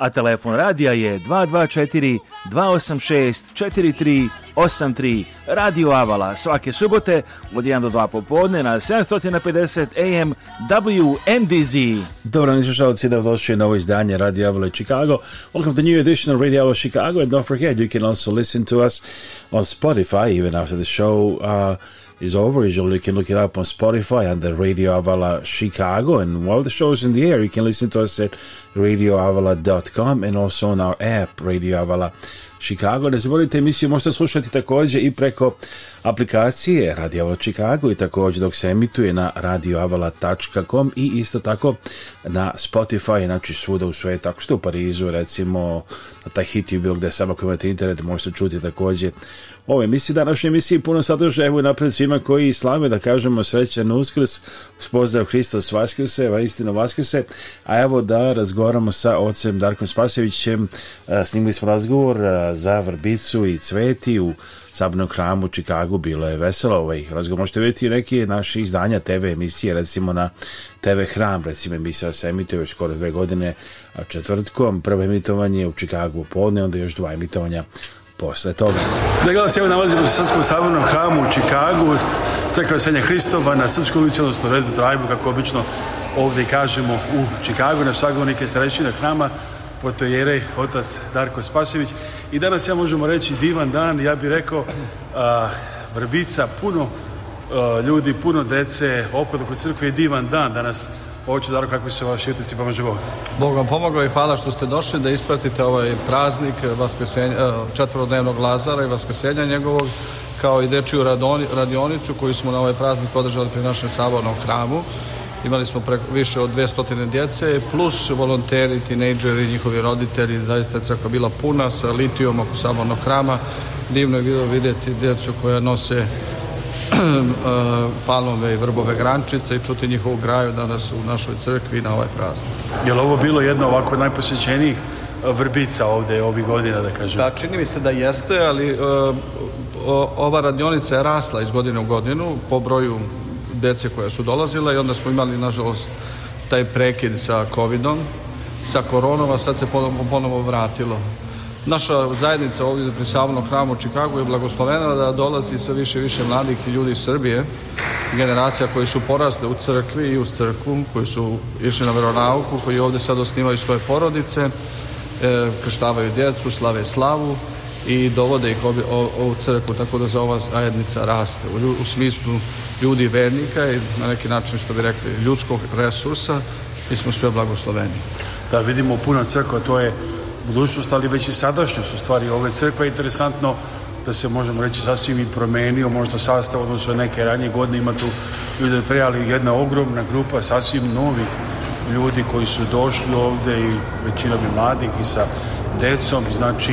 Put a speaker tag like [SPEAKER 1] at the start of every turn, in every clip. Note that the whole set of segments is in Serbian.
[SPEAKER 1] A telefon radija je 224 286 4383 Radio Avala svake subote od 1 do 2 popodne na 750 AM WMDZ.
[SPEAKER 2] Dobro, mi slušalci, dobrodošli na ovo izdanje Radio Avala Chicago. Welcome to new edition of Radio Avala Chicago and don't forget you can also listen to us on Spotify even after the show. Uh, is over Usually, you can look it up on Spotify and the Radio Avala Chicago. And while the show is in the air, you can listen to us at radioavala.com and also on our app, Radio Avala Chicago. Ne zaboravite, emisiju možete slušati također i preko aplikacije Radio Avala Chicago i također dok se emituje na radioavala.com i isto tako na Spotify, znači svuda u svetu, tako što u Parizu, recimo na taj hit bilo gde samo ako imate internet možete čuti također ove emisije, današnje emisije puno sadržaja, evo napred svima koji slave, da kažemo srećan uskrs, pozdrav Hristos Vaskrse, va istino Vaskrse, a evo da razgovaramo sa ocem Darkom Spasevićem, e, snimili smo razgovor e, za vrbicu i cveti u sabnog hramu u Čikagu bilo je veselo ovaj razgovor. Možete vidjeti neke naše izdanja TV emisije, recimo na TV Hram, recimo emisija se emituje već skoro dve godine a četvrtkom. Prvo emitovanje u Čikagu podne, onda još dva emitovanja posle toga. Da gledajte, evo nalazimo se u Srpskom savornom hramu u Čikagu, crkva Svenja Hristova na Srpskoj ulici, odnosno Red Drive, kako obično ovde kažemo u Čikagu, naš sagovornik je starešina hrama, potojere, otac Darko Spašević. I danas ja možemo reći divan dan, ja bih rekao a, Vrbica, puno a, ljudi, puno dece, opet u crkve je divan dan danas. Ovo Darko, kakvi se vaši utjeci pomaže Bog.
[SPEAKER 3] Bog vam pomogao i hvala što ste došli da ispratite ovaj praznik e, e, četvrvodnevnog Lazara i Vaskrsenja njegovog kao i dečiju radionicu koju smo na ovaj praznik podržali pri našem sabornom hramu. Imali smo preko, više od 200 djece, plus volonteri, tinejdžeri, njihovi roditelji, zaista crkva bila puna sa litijom oko samog hrama. Divno je bilo vidjeti djecu koja nose eh, palmove i vrbove grančice i čuti njihovu graju danas u našoj crkvi na ovaj praznik. Je li
[SPEAKER 2] ovo bilo jedno ovako najposjećenijih eh, vrbica ovde ovih godina, da kažem?
[SPEAKER 3] Da, čini mi se da jeste, ali uh, ova radionica je rasla iz godine u godinu po broju dece koja su dolazila i onda smo imali nažalost taj prekid sa covidom sa koronova sad se ponovo, ponovo vratilo naša zajednica ovdje pri Savnom hramu u Čikagu je blagoslovena da dolazi sve više i više mladih ljudi iz Srbije, generacija koji su porasle u crkvi i uz crkvu, koji su išli na veronauku, koji ovde sad osnivaju svoje porodice, e, krštavaju djecu, slave slavu i dovode ih ovi, o, ovu crkvu, tako da za ova zajednica raste u, u smislu ljudi vernika i na neki način što bi rekli ljudskog resursa mi smo sve blagosloveni.
[SPEAKER 2] Da vidimo puna crkva, to je budućnost, ali već i sadašnjost u stvari ove crkve. Interesantno da se možemo reći sasvim i promenio, možda sastav odnosno neke ranije godine ima tu ljudi pre, ali jedna ogromna grupa sasvim novih ljudi koji su došli ovde i većina bi mladih i sa decom, znači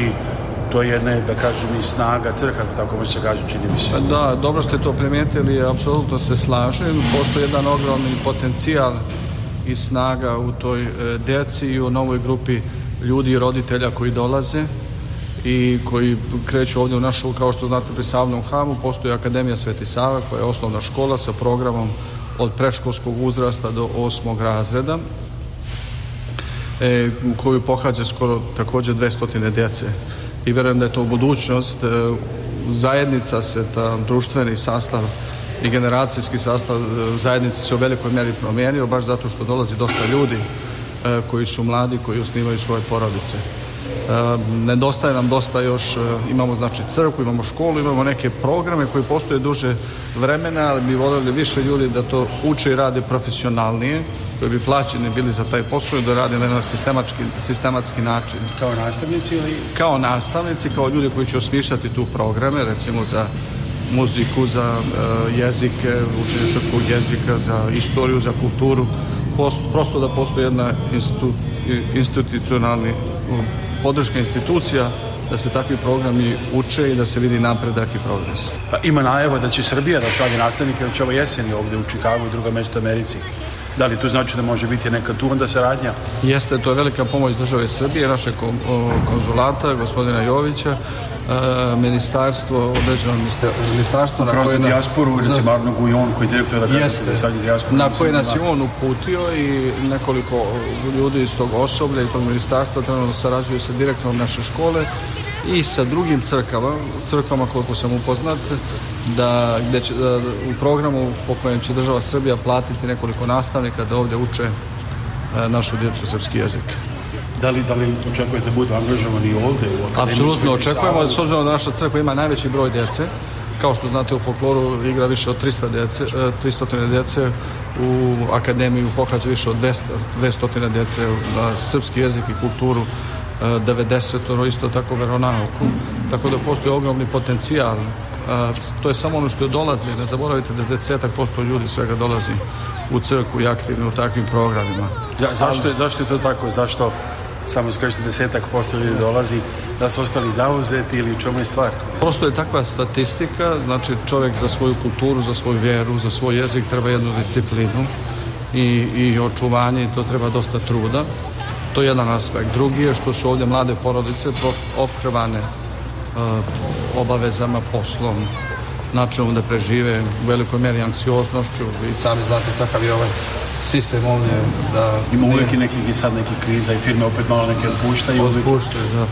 [SPEAKER 2] to je jedna, da kažem, i snaga crkva, tako može se
[SPEAKER 3] kaže, čini
[SPEAKER 2] mi se. Pa
[SPEAKER 3] da, dobro ste to primetili, apsolutno se slažem. Postoji jedan ogromni potencijal i snaga u toj e, deci i u novoj grupi ljudi i roditelja koji dolaze i koji kreću ovde u našu, kao što znate, pri Savnom Hamu, postoji Akademija Sveti Sava koja je osnovna škola sa programom od preškolskog uzrasta do osmog razreda e, koju pohađa skoro takođe 200 dece i verujem da je to budućnost. E, zajednica se, ta društveni sastav i generacijski sastav e, zajednice se u velikoj meri promijenio, baš zato što dolazi dosta ljudi e, koji su mladi, koji osnivaju svoje porodice. E, nedostaje nam dosta još, e, imamo znači crkvu, imamo školu, imamo neke programe koji postoje duže vremena, ali bi voljeli više ljudi da to uče i rade profesionalnije, koji bi plaćeni bili za taj posao i da rade na jedan sistematski, sistematski način.
[SPEAKER 2] Kao nastavnici ili?
[SPEAKER 3] Kao nastavnici, kao ljudi koji će osmišljati tu programe, recimo za muziku, za e, jezike, učenje srpskog jezika, za istoriju, za kulturu, prosto da postoji jedna institucionalni podrška institucija da se takvi programi uče i da se vidi napredak i progres.
[SPEAKER 2] Pa Ima najava da će Srbija da šalje nastavnike već ove jeseni ovde u Čikagu i druga mesta Americi. Da li to znači da može biti neka tu onda saradnja?
[SPEAKER 3] Jeste, to je velika pomoć države Srbije, naše konzulata, gospodina Jovića uh, ministarstvo, određeno ministarstvo
[SPEAKER 2] na koje... dijasporu, recimo Arno Gujon, koji je direktor da
[SPEAKER 3] jeste, dijasporu, na koje nas je on uputio i nekoliko ljudi iz tog osoblja i tog ministarstva trenutno sarađuju sa direktorom naše škole i sa drugim crkama, crkvama koliko sam upoznat, da, gde će, da, u programu po kojem će država Srbija platiti nekoliko nastavnika da ovde uče e, našu djecu srpski jezik.
[SPEAKER 2] Da li, da li očekujete da budu angažovani ovde?
[SPEAKER 3] U Apsolutno, očekujemo, s obzirom da naša crkva ima najveći broj djece, kao što znate u folkloru igra više od 300 djece, 300 djece u akademiju pohađa više od 200, 200 djece na srpski jezik i kulturu 90 e, isto tako veronauku tako da postoji ogromni potencijal e, to je samo ono što dolazi ne zaboravite da desetak posto ljudi svega dolazi u crku i aktivno u takvim programima
[SPEAKER 2] ja, zašto, je, zašto je to tako? Zašto samo se kažete desetak posto ljudi dolazi da su ostali zauzeti ili u čemu je stvar? Prosto je
[SPEAKER 3] takva statistika, znači čovjek za svoju kulturu, za svoju vjeru, za svoj jezik treba jednu disciplinu i, i očuvanje to treba dosta truda. To je jedan aspekt. Drugi je što su ovdje mlade porodice prosto okrvane uh, obavezama, poslom, načinom da prežive u velikoj meri anksioznošću i sami znate kakav
[SPEAKER 2] je
[SPEAKER 3] ovaj sistem
[SPEAKER 2] ovdje da... Ima uvijek i nekih i sad nekih kriza i firme opet malo neke otpuštaju.
[SPEAKER 3] Otpuštaju, da.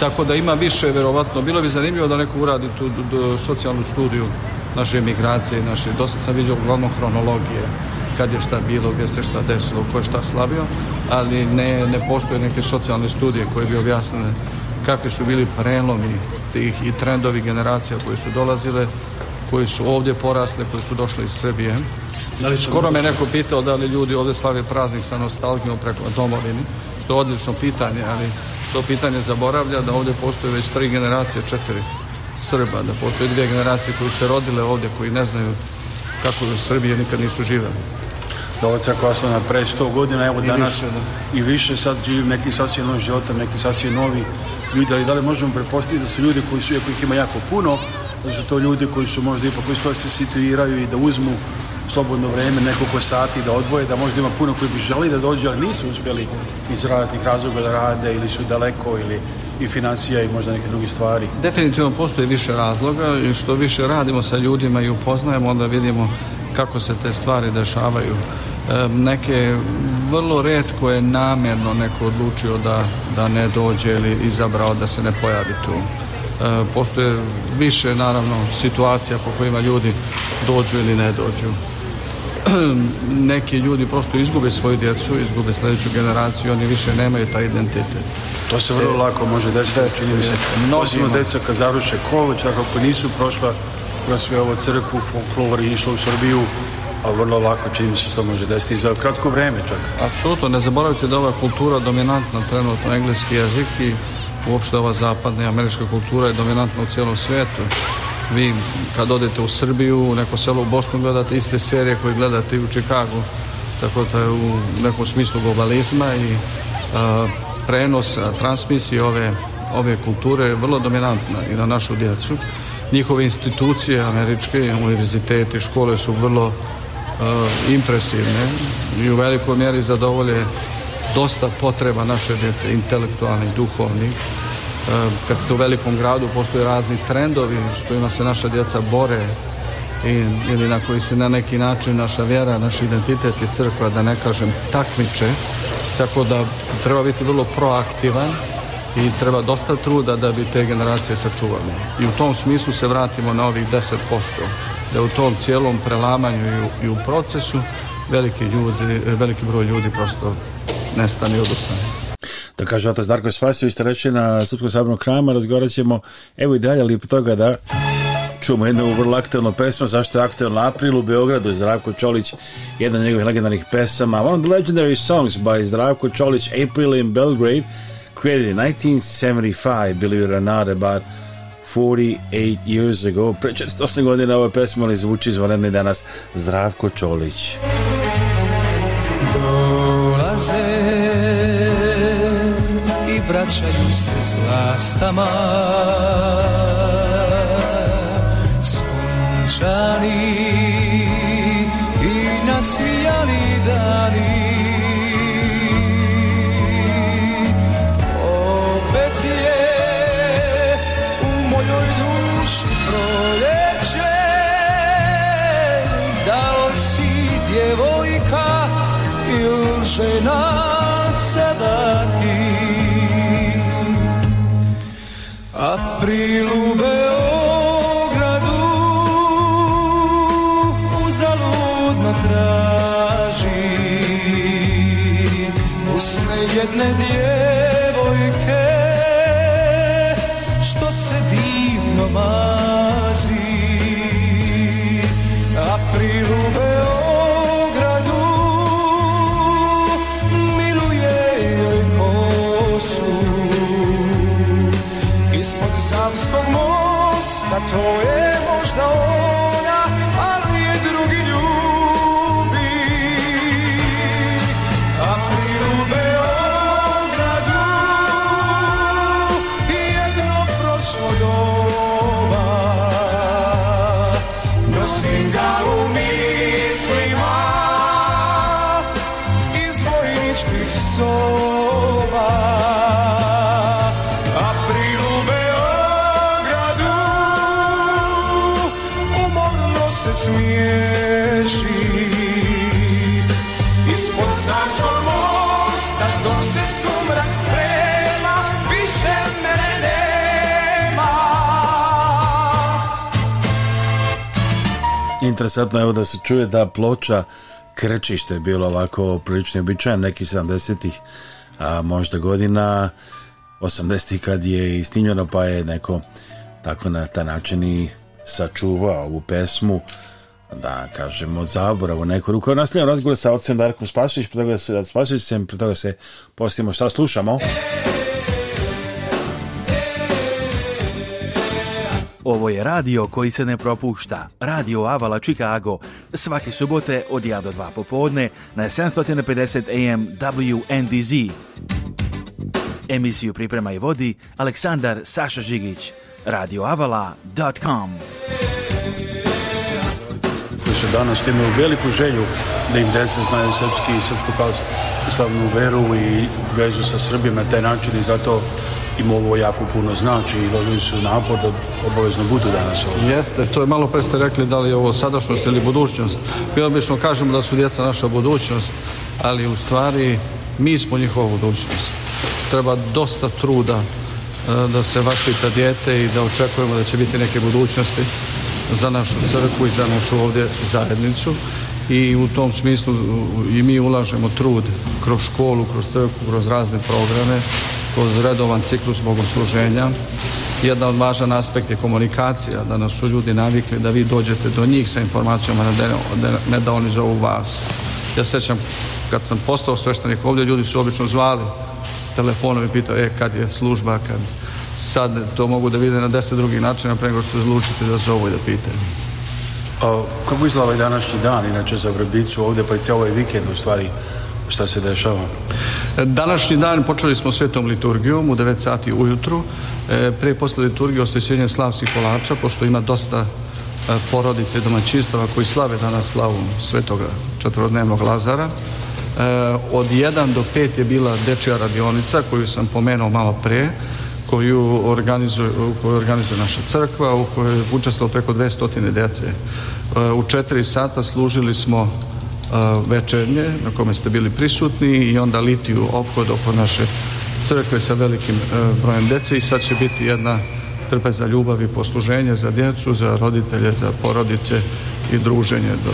[SPEAKER 3] Tako da ima više, vjerovatno. Bilo bi zanimljivo da neko uradi tu socijalnu studiju naše emigracije, naše, dosta sam vidio uglavnom hronologije, kad je šta bilo, gdje se šta desilo, ko je šta slabio, ali ne, ne postoje neke socijalne studije koje bi objasnile kakvi su bili prelomi tih i trendovi generacija koje su dolazile, koji su ovdje porasle, koji su došli iz Srbije Da li Skoro me neko pitao da li ljudi ovde slave praznik sa nostalgijom preko domovini, što je odlično pitanje, ali to pitanje zaboravlja da ovde postoje već tri generacije, četiri Srba, da postoje dvije generacije koji se rodile ovde, koji ne znaju kako je Srbije nikad nisu živjeli.
[SPEAKER 2] Dolaca da koja su na pre 100 godina, evo I danas više, da. i više sad živim neki sasvim novi života, neki sasvim novi ljudi, ali da li možemo prepostaviti da su ljudi koji su, iako ih ima jako puno, da su to ljudi koji su možda ipak uspjeli da se situiraju i da uzmu slobodno vreme, nekoliko sati da odvoje, da možda ima puno koji bi želi da dođu, ali nisu uspjeli iz raznih razloga da rade ili su daleko ili i financija i možda neke druge stvari.
[SPEAKER 3] Definitivno postoji više razloga i što više radimo sa ljudima i upoznajemo, onda vidimo kako se te stvari dešavaju. E, neke vrlo redko je namjerno neko odlučio da, da ne dođe ili izabrao da se ne pojavi tu. E, postoje više naravno situacija po kojima ljudi dođu ili ne dođu. neki ljudi prosto izgube svoju djecu, izgube sledeću generaciju, oni više nemaju taj identitet.
[SPEAKER 2] To se vrlo e, lako može desiti, čini mi se. Mnogima. deca kad završe koleđ, tako ako nisu prošla kroz sve ovo crkvu, folklor i išla u Srbiju, a vrlo lako čini mi se što može desiti za kratko vreme čak.
[SPEAKER 3] Apsolutno, ne zaboravite da ova kultura dominantna trenutno engleski jezik i uopšte ova zapadna i američka kultura je dominantna u cijelom svijetu Vi kad odete u Srbiju, u neko selo u Bosnu gledate iste serije koje gledate i u Čikagu. Tako da je u nekom smislu globalizma i a, e, prenos, a, e, transmisije ove, ove kulture je vrlo dominantna i na našu djecu. Njihove institucije američke, univerziteti, škole su vrlo a, e, impresivne i u velikoj mjeri zadovolje dosta potreba naše djece, intelektualnih, duhovnih kad ste u velikom gradu postoje razni trendovi s kojima se naša djeca bore i, ili na koji se na neki način naša vjera, naš identitet i crkva da ne kažem takmiče tako da treba biti vrlo proaktivan i treba dosta truda da bi te generacije sačuvali i u tom smislu se vratimo na ovih 10% da u tom cijelom prelamanju i u, i u procesu veliki, ljudi, veliki broj ljudi prosto nestane i odustane.
[SPEAKER 2] To da kaže otac Darko Spasović, starešina Srpskog sabrnog krama. Razgovarat ćemo, evo i dalje, ali toga da čujemo jednu vrlo aktualnu pesmu, zašto je aktualna april u Beogradu, Zdravko Čolić, jedna od njegovih legendarnih pesama. One of the legendary songs by Zdravko Čolić, April in Belgrade, created in 1975, believe it or not, about 48 years ago. Pre 48 godina ova pesma, ali zvuči izvanredno danas Zdravko Čolić. Zdravko Čolić. Šaļusies lāstamā sunšanī. abrilu Interesantno evo da se čuje da ploča krčište je bilo ovako prilično običajan neki 70-ih a možda godina 80-ih kad je istinjeno pa je neko tako na taj način i sačuvao ovu pesmu da kažemo zaborav u neku ruku. Nastavljam razgovor sa ocem Darkom Spasović, pre toga se, Spasović, pre toga se postimo šta slušamo. E!
[SPEAKER 1] Ovo je radio koji se ne propušta. Radio Avala Chicago. Svake subote od 1 do 2 popodne na 750 AM WNDZ. Emisiju priprema i vodi Aleksandar Saša Žigić. radioavala.com
[SPEAKER 2] koji su danas imaju veliku želju da im deca znaju srpski i srpsku pravoslavnu veru i vezu sa Srbima na taj način i zato im ovo jako puno znači i uložili su napor da obavezno budu danas
[SPEAKER 3] ovdje. Jeste, to je malo pre ste rekli da li je ovo sadašnjost ili budućnost. Mi obično kažemo da su djeca naša budućnost, ali u stvari mi smo njihova budućnost. Treba dosta truda e, da se vaspita dijete i da očekujemo da će biti neke budućnosti za našu crkvu i za našu ovdje zajednicu i u tom smislu i mi ulažemo trud kroz školu, kroz crkvu, kroz razne programe, kroz redovan ciklus bogosluženja. Jedan od važan aspekt je komunikacija, da nas su ljudi navikli da vi dođete do njih sa informacijama, ne da, da oni zovu vas. Ja sećam, kad sam postao sveštenik ovdje, ljudi su obično zvali telefonom i pitao, e, kad je služba, kad sad to mogu da vide na deset drugih načina pre nego što se odlučite da zovu i da pitaju. O,
[SPEAKER 2] pa, kako izgleda ovaj današnji dan, inače za Vrbicu ovde, pa i cijel ovaj vikend u stvari, šta se dešava?
[SPEAKER 3] Današnji dan počeli smo svetom liturgijom u 9 sati ujutru, e, pre posle liturgije osvećenjem slavskih kolača, pošto ima dosta e, porodice i domaćinstava koji slave danas slavu svetoga četvrvodnevnog Lazara. E, od 1 do 5 je bila dečija radionica koju sam pomenuo malo pre koju organizuje, koju organizuje naša crkva, u kojoj je učestvalo preko 200 dece. E, u četiri sata služili smo e, večernje na kome ste bili prisutni i onda litiju obhod oko naše crkve sa velikim e, brojem dece i sad će biti jedna trpe za ljubav i posluženje za djecu, za roditelje, za porodice i druženje do,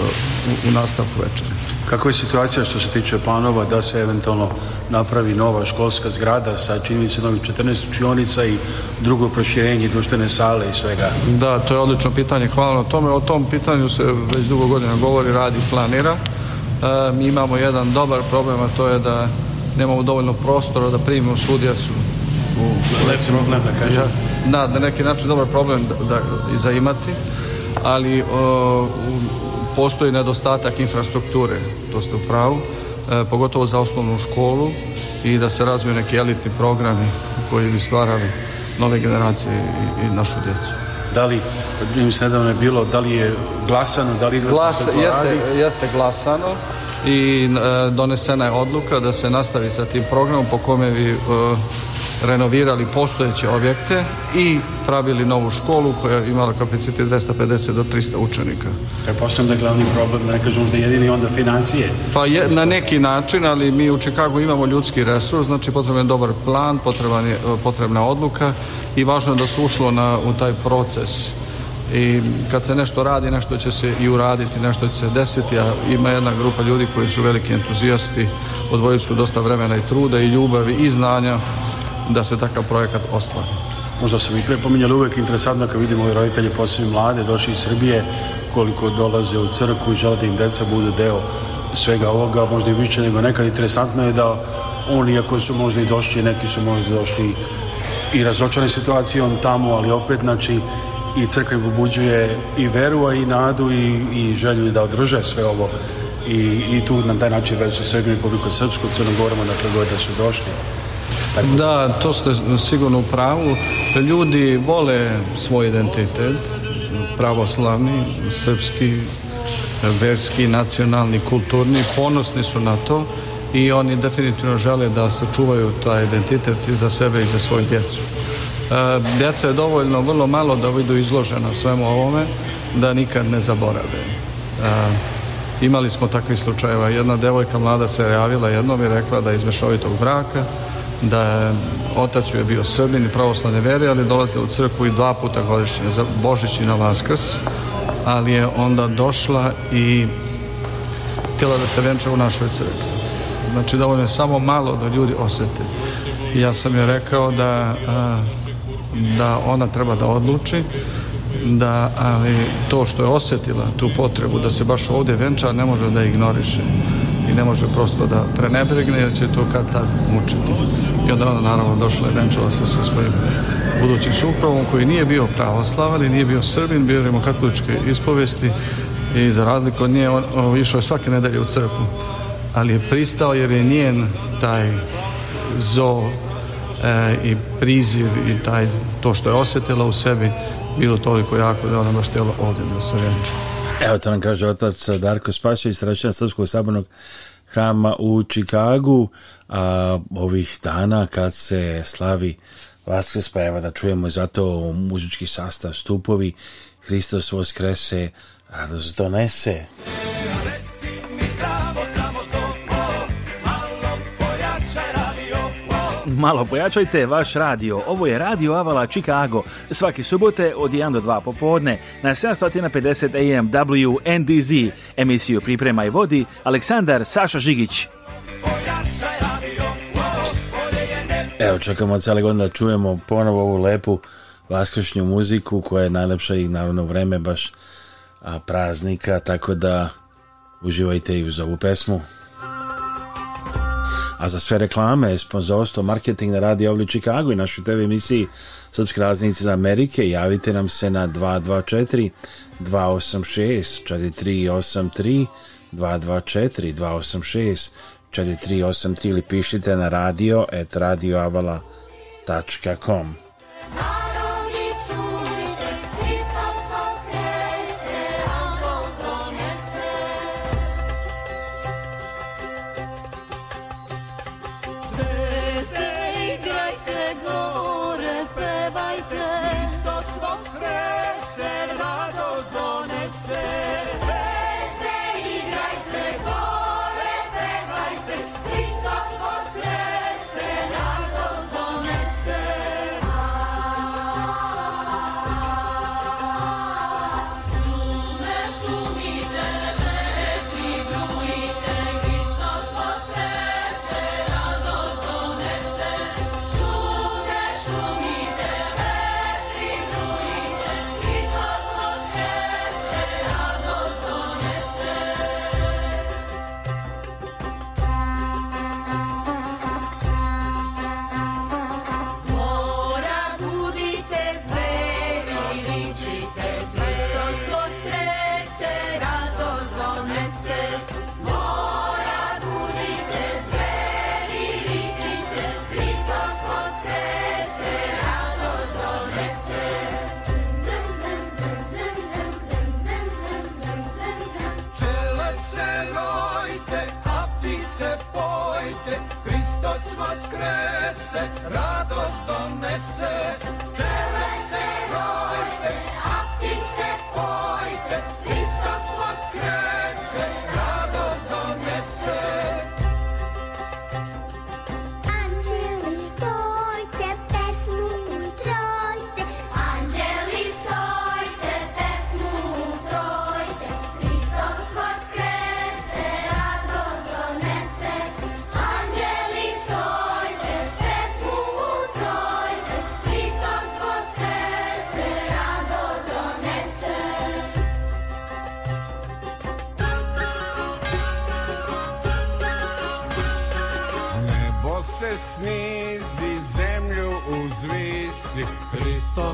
[SPEAKER 3] u, u nastavku večera.
[SPEAKER 2] Kakva je situacija što se tiče planova da se eventualno napravi nova školska zgrada sa čini se novih 14 učionica i drugo proširenje društvene sale i svega?
[SPEAKER 3] Da, to je odlično pitanje. Hvala na tome. O tom pitanju se već dugo godina govori, radi, planira. E, mi imamo jedan dobar problem, a to je da nemamo dovoljno prostora da primimo sudjacu u,
[SPEAKER 2] u
[SPEAKER 3] recimo, problem, da kažem. Da, na neki način dobar problem da, da, za imati, ali o, u, postoji nedostatak infrastrukture, to ste u pravu, e, pogotovo za osnovnu školu i da se razviju neki elitni programi koji bi stvarali nove generacije i, i našu djecu.
[SPEAKER 2] Da li, im se nedavno je bilo, da li je glasano, da li izglasano Glas,
[SPEAKER 3] se jeste, jeste glasano i e, donesena je odluka da se nastavi sa tim programom po kome vi e, renovirali postojeće objekte i pravili novu školu koja je imala kapacitet 250 do 300 učenika.
[SPEAKER 2] Prepostavljam da glavni problem, da ne kažem da jedini onda financije.
[SPEAKER 3] Pa je, na neki način, ali mi u Čikagu imamo ljudski resurs, znači potreban je dobar plan, potreban je, potrebna odluka i važno je da se ušlo na, u taj proces i kad se nešto radi, nešto će se i uraditi, nešto će se desiti, a ima jedna grupa ljudi koji su veliki entuzijasti, odvojili su dosta vremena i truda i ljubavi i znanja da se takav projekat ostvari.
[SPEAKER 2] Možda
[SPEAKER 3] sam
[SPEAKER 2] i pre pominjali, uvek interesantno kad vidimo ove roditelje, posebno mlade, došli iz Srbije, koliko dolaze u crku i žele da im deca bude deo svega ovoga, možda i više nego nekad. Interesantno je da oni, ako su možda i došli, neki su možda došli i razočarani situacijom tamo, ali opet, znači, i crkva im obuđuje i veru, a i nadu i, i želju da održe sve ovo i, i tu na taj način već sa Srbijom i publikom Srpskom, Crnom dakle, god da su došli.
[SPEAKER 3] Tako. Da, to ste sigurno u pravu. Ljudi vole svoj identitet, pravoslavni, srpski, verski, nacionalni, kulturni, ponosni su na to i oni definitivno žele da sačuvaju taj identitet i za sebe i za svoju djecu. E, djeca je dovoljno vrlo malo da vidu izložena svemu ovome, da nikad ne zaborave. E, imali smo takvih slučajeva. Jedna devojka mlada se javila jednom i rekla da je iz mešovitog braka, da otac je bio srbin i pravoslavne vere, ali dolazio u crkvu i dva puta godišnje, za Božić i na Vaskrs, ali je onda došla i htjela da se venča u našoj crkvi. Znači dovoljno je samo malo da ljudi osete. ja sam joj rekao da, da ona treba da odluči, da, ali to što je osetila tu potrebu da se baš ovde venča ne može da ignoriše i ne može prosto da prenebregne jer će to kad tad mučiti i onda ona naravno došla i venčala se sa svojim budućim suprugom koji nije bio pravoslavan i nije bio srbin, bio je rimokatoličke ispovesti i za razliku od nje on, on išao svake nedelje u crkvu ali je pristao jer je njen taj zov e, i priziv i taj, to što je osjetila u sebi bilo toliko jako da ona baš htjela ovdje da se venča.
[SPEAKER 2] Evo to nam kaže otac Darko Spašević, srećan Srpskog sabornog hrama u Čikagu, a ovih dana kad se slavi Vaskrs, pa evo da čujemo zato muzički sastav stupovi Hristos Voskrese, radost da donese.
[SPEAKER 1] malo pojačajte vaš radio. Ovo je Radio Avala Chicago. Svaki subote od 1 do 2 popodne na 750 AM WNDZ. Emisiju priprema i vodi Aleksandar Saša Žigić.
[SPEAKER 2] Evo čekamo cijele godine da čujemo ponovo ovu lepu vaskršnju muziku koja je najlepša i naravno vreme baš praznika, tako da uživajte i uz ovu pesmu a za sve reklame, sponzorstvo, marketing na Radio Ovli Chicago i našoj TV emisiji Srpske raznice za Amerike, javite nam se na 224 286 4383 224 286 4383 ili pišite na radio at radioavala.com Hvala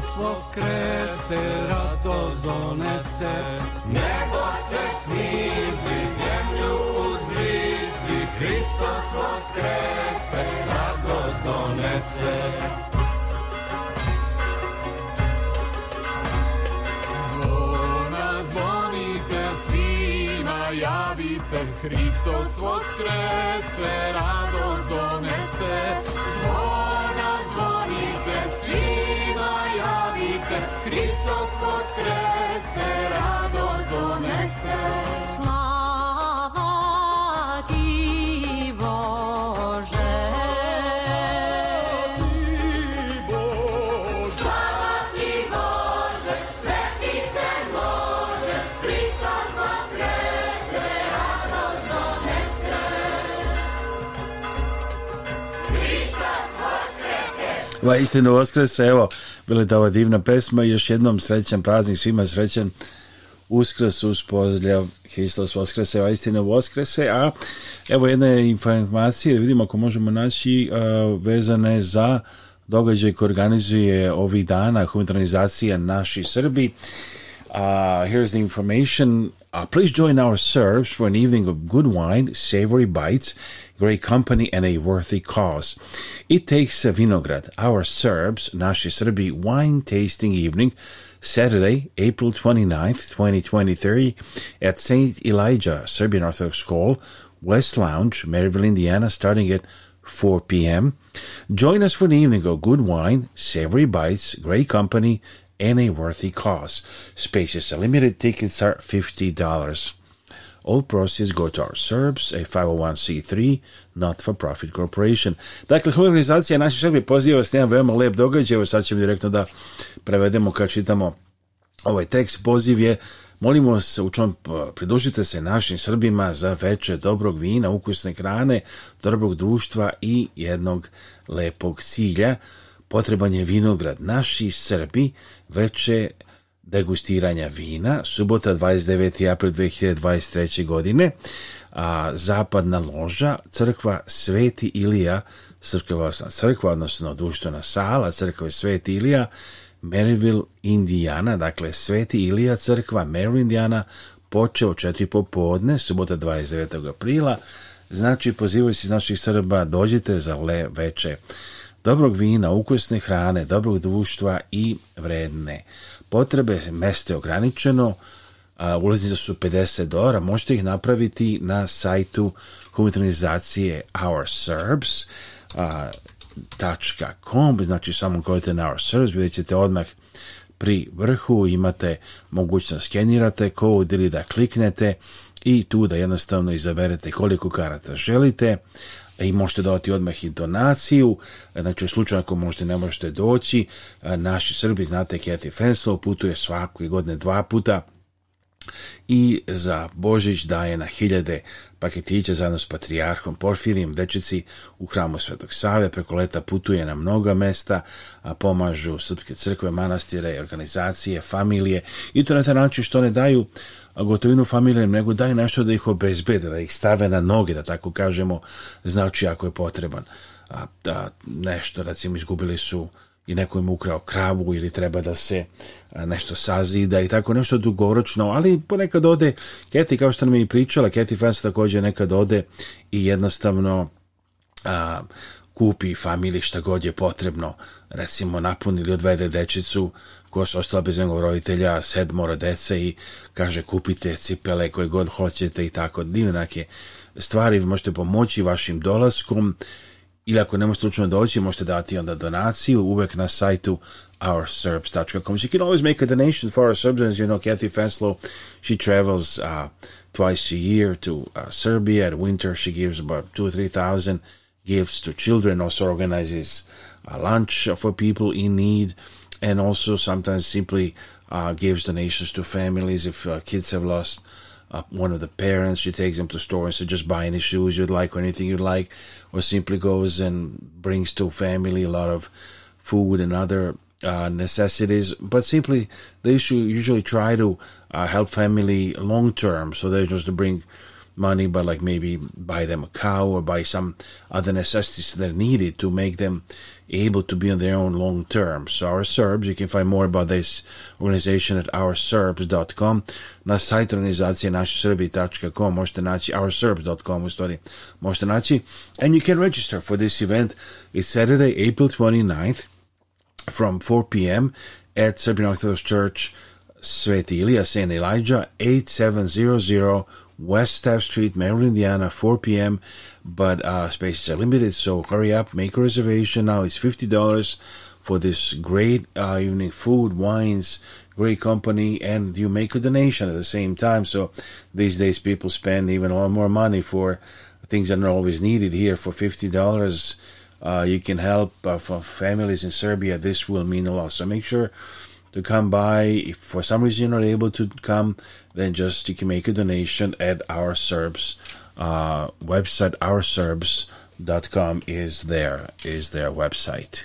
[SPEAKER 4] Hristos voskrese, radost donese, nebo se snizi, zemlju uzvisi, Hristos voskrese, radost donese. Zvona zvonite, svima javite, Hristos voskrese, radost donese, zvona tě zpívá, já víte, Kristus voskres radost donese. Slá
[SPEAKER 2] Va istina Uskrs, evo, bila je ta ova divna pesma i još jednom srećan praznik, svima srećan Uskrs uz pozdrav Hristos Voskrese, a istina Voskrese, a evo jedne informacija, vidimo ako možemo naći a, vezane za događaj koji organizuje ovih dana humanitarnizacija Naši Srbi. Uh, here's the information. Uh, please join our serves for an evening of good wine, savory bites, great company, and a worthy cause. It takes Vinograd, our Serbs, Naši Srbi wine tasting evening, Saturday, April 29th, 2023, at St. Elijah Serbian Orthodox School, West Lounge, Maryville, Indiana, starting at 4 p.m. Join us for an evening of good wine, savory bites, great company, and a worthy cause. Spacious are limited, tickets are $50. All proceeds go to our Serbs, a 501c3 not-for-profit corporation. Dakle, organizacija naših Srbi poziva vas na jedan veoma lep događaj. Evo sad ćemo direktno da prevedemo kad čitamo ovaj tekst. Poziv je Molimo se, u čom pridružite se našim Srbima za veče dobrog vina, ukusne hrane, dobrog društva i jednog lepog silja. Potreban je vinograd. Naši Srbi veče degustiranja vina, subota 29. april 2023. godine, a zapadna loža, crkva Sveti Ilija, crkva, crkva odnosno duštvena sala, crkve Sveti Ilija, Maryville, Indiana, dakle Sveti Ilija crkva, Maryville, Indiana, počeo u četiri popodne, subota 29. aprila, znači pozivaju se naših Srba, dođite za le veče dobrog vina, ukusne hrane, dobrog društva i vredne. Potrebe mesto je ograničeno, ulaznice su 50 dolara, možete ih napraviti na sajtu humanitarnizacije Our Serbs, a, .com, znači samo gojite na Our Serbs, vidjet ćete odmah pri vrhu, imate mogućnost da skenirate kod ili da kliknete i tu da jednostavno izaberete koliko karata želite, i možete dodati odmah i donaciju, znači u slučaju ako možete ne možete doći, naši Srbi, znate, Kathy Fenslow putuje svaku godine dva puta i za Božić daje na hiljade paketića zajedno s Patrijarhom Porfirijem Dečici u hramu Svetog Save, preko leta putuje na mnoga mesta, a pomažu srpske crkve, manastire, organizacije, familije i to na taj način što ne daju gotovinu familije, nego daj nešto da ih obezbede, da ih stave na noge, da tako kažemo, znači ako je potreban. A, da nešto, recimo, izgubili su i neko im ukrao kravu ili treba da se nešto sazida i tako nešto dugoročno, ali ponekad ode Keti, kao što nam je i pričala, Keti Fans takođe nekad ode i jednostavno a, kupi familiji šta god je potrebno, recimo napuni ili odvede dečicu koja ostala bez njegovog roditelja, sedmoro dece i kaže kupite cipele koje god hoćete i tako divnake stvari, možete pomoći vašim dolaskom ili ako ne možete slučajno doći, možete dati onda donaciju uvek na sajtu ourserbs.com. You can always make a donation for our Serbs. As you know, Kathy Fenslow, she travels uh, twice a year to uh, Serbia. At winter, she gives about two or three thousand gifts to children, also organizes a lunch for people in need. and also sometimes simply uh, gives donations to families if uh, kids have lost uh, one of the parents. She takes them to store and says, just buy any shoes you'd like or anything you'd like, or simply goes and brings to family a lot of food and other uh, necessities. But simply, they usually try to uh, help family long term, so they just bring money, but like maybe buy them a cow or buy some other necessities that are needed to make them able to be on their own long term. So Our Serbs, you can find more about this organization at ourserbs.com. Na sajt organizacije našeserbi.com možete naći ourserbs.com u stvari možete naći. And you can register for this event. It's Saturday, April 29th from 4 p.m. at Serbian Orthodox Church Sveti Ilija, St. Elijah, 8700 West Staff Street, Maryland, Indiana, 4 p.m. But uh, spaces are limited, so hurry up, make a reservation now. It's $50 for this great uh, evening food, wines, great company, and you make a donation at the same time. So these days, people spend even a lot more money for things that are always needed here for $50. Uh, you can help uh, for families in Serbia. This will mean a lot. So make sure to come by. If for some reason you're not able to come, then just you can make a donation at our Serbs uh, website. Ourserbs.com is there is their website.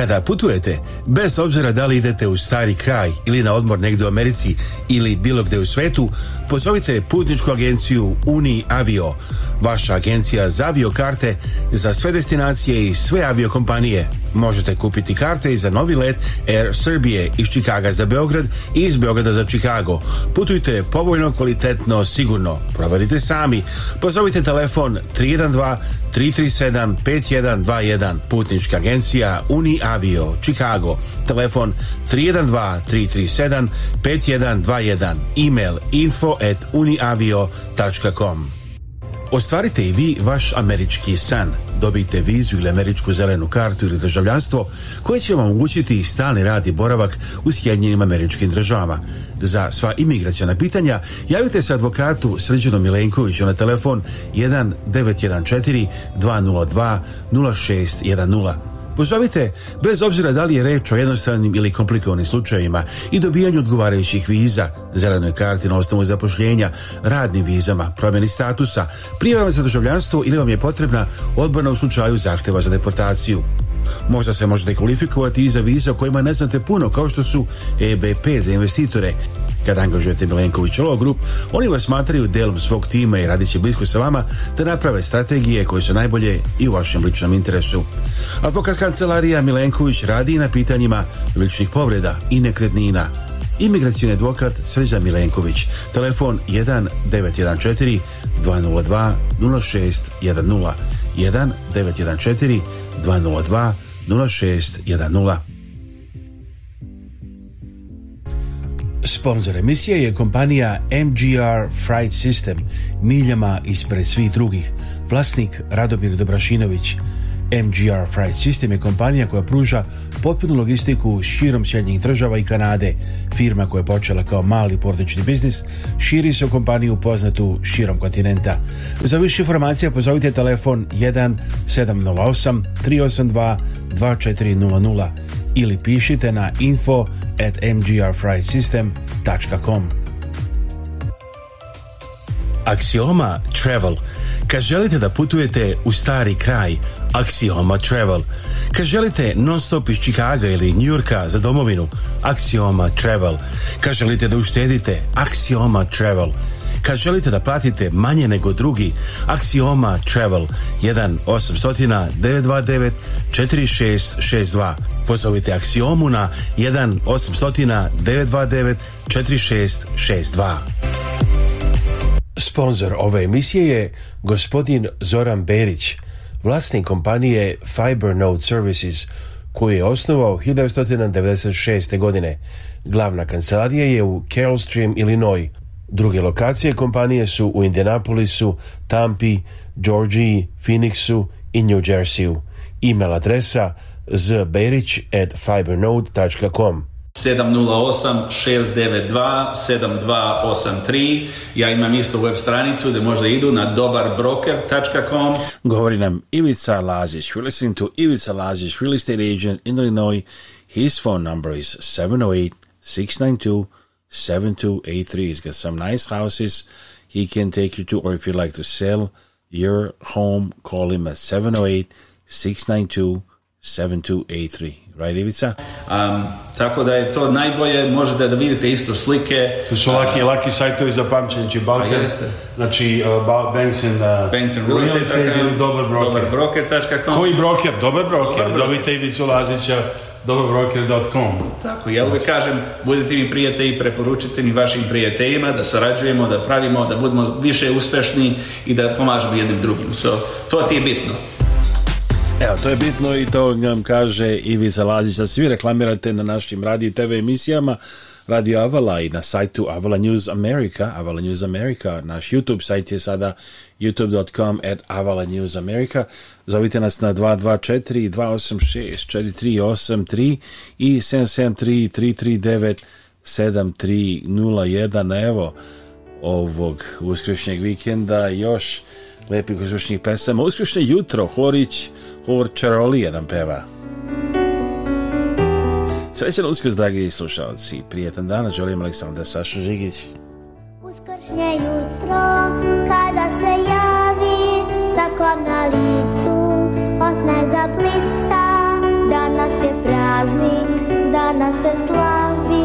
[SPEAKER 2] Kada putujete, bez obzira da li idete u stari kraj ili na odmor negde u Americi ili bilo gde u svetu, pozovite putničku agenciju Uni Avio, vaša agencija za aviokarte za sve destinacije i sve aviokompanije. Možete kupiti karte i za novi let Air Srbije iz Čikaga za Beograd i iz Beograda za Čikago. Putujte povoljno, kvalitetno, sigurno. Proverite sami. Pozovite telefon 312 337 5121 Putnička agencija Uni Avio Chicago Telefon 312 337 5121 Email info at uniavio.com Ostvarite i vi vaš američki san. Dobijte vizu ili američku zelenu kartu ili državljanstvo koje će vam omogućiti stalni rad i boravak u Sjedinjenim američkim državama. Za sva imigracijona pitanja javite se advokatu Srđanu Milenkoviću na telefon 1 914 202 0610. Pozovite, bez obzira da li je reč o jednostavnim ili komplikovanim slučajevima i dobijanju odgovarajućih viza, zelenoj karti na osnovu zapošljenja, radnim vizama, promjeni statusa, prijavama za državljanstvo ili vam je potrebna
[SPEAKER 5] odbrana u slučaju zahteva za deportaciju. Možda se možete kvalifikovati i za vize o kojima ne znate puno, kao što su EBP za investitore. Kad angažujete Milenković Law Group, oni vas smatraju delom svog tima i radit će blisko sa vama da naprave strategije koje su najbolje i u vašem ličnom interesu. Advokat kancelarija Milenković radi i na pitanjima ličnih povreda i nekretnina. Imigracijni advokat Sređa Milenković, telefon 1 914 202 0610 1 914 202 0610. Sponzor emisije je kompanija MGR Fright System, miljama ispred svih drugih, vlasnik Radomir Dobrašinović, MGR Freight System je kompanija koja pruža potpunu logistiku širom Sjedinjenih država i Kanade. Firma koja je počela kao mali portični biznis širi se u kompaniju poznatu širom kontinenta. Za više informacija pozovite telefon 1 708 382 2400 ili pišite na info at mgrfrightsystem.com Aksioma Travel – kad želite da putujete u stari kraj, Axioma Travel. Kad želite non stop iz Čikaga ili Njurka za domovinu, Axioma Travel. Kad želite da uštedite, Axioma Travel. Kad želite da platite manje nego drugi, Axioma Travel 1 800 929 4662. Pozovite Axiomu na 1 800 929 4662. Sponzor ove emisije je gospodin Zoran Berić – vlasnik kompanije Fibernode Services, koju je osnovao 1996. godine. Glavna kancelarija je u Carolstream, Illinois. Druge lokacije kompanije su u Indianapolisu, Tampi, Georgiji, Phoenixu i New Jerseyu. E-mail adresa zberić at fibernode.com. 708-692-7283. Ja imam isto web stranicu da možda idu na dobarbroker.com. Govori nam Ivica Lazić. We're listening to Ivica Lazić, real estate agent in Illinois. His phone number is 708-692-7283. He's got some nice houses he can take you to, or if you'd like to sell your home, call him at 708 692 7283. Right, Ivica? Um,
[SPEAKER 6] tako da je to najbolje, možete da vidite isto slike. To su
[SPEAKER 5] laki, uh, laki sajtovi za pamćenje, znači Balkan, znači uh, Banks and, uh, Banks and
[SPEAKER 6] Real Estate ili
[SPEAKER 5] Dobar Broker. Dobar Broker.com Koji broker? Dobar Broker. Dobar Zovite Ivicu Lazića dobrobrokere.com
[SPEAKER 6] Tako, ja uvijek kažem, budite mi prijatelji, preporučite mi vašim prijateljima da sarađujemo, da pravimo, da budemo više uspešni i da pomažemo jednim drugim. So, to ti je bitno.
[SPEAKER 5] Evo, to je bitno i to nam kaže Ivica Lazić da se vi reklamirate na našim radio i TV emisijama Radio Avala i na sajtu Avala News America, Avala News America, naš YouTube sajt je sada youtube.com at Avala News America. Zovite nas na 224 286 4383 i 773 339 7301. Evo, ovog uskršnjeg vikenda još lepih uskršnjih pesama. Uskršnje jutro, Horić, Určarolije jedan peva. Srećan uskrs, dragi slušalci. Prijetan dan, želim Aleksandar Sašo Žigić.
[SPEAKER 7] Uskršnje jutro, kada se javi svakom na licu, osmeh zaplista.
[SPEAKER 8] Danas je praznik, danas se slavi,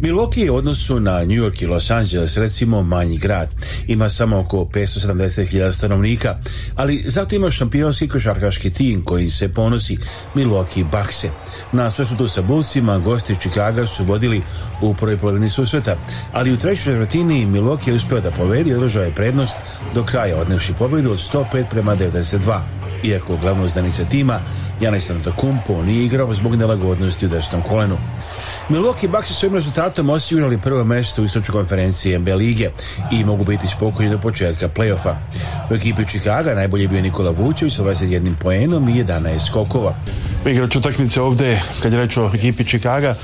[SPEAKER 5] Milwaukee je odnosu na New York i Los Angeles recimo manji grad. Ima samo oko 570.000 stanovnika, ali zato ima šampionski košarkaški tim koji se ponosi Milwaukee Bucks. e Na sve su tu sa Bullsima, gosti Chicago su vodili u prvoj polovini susreta, ali u trećoj četvrtini Milwaukee je uspio da povedi i održao je prednost do kraja odnevši pobedu od 105 prema 92. Iako glavno zdanica tima, Janis Antetokounmpo nije igrao zbog nelagodnosti u desnom kolenu. Milwaukee Bucks su svojim rezultatom osigurali prvo mesto u istočnoj konferenciji NBA lige i mogu biti spokojni do početka playoffa. U ekipi Chicaga najbolje je bio Nikola Vučević sa 21 poenom i 11 skokova.
[SPEAKER 9] Igrač utakmice ovde, kad je reč o ekipi Chicaga,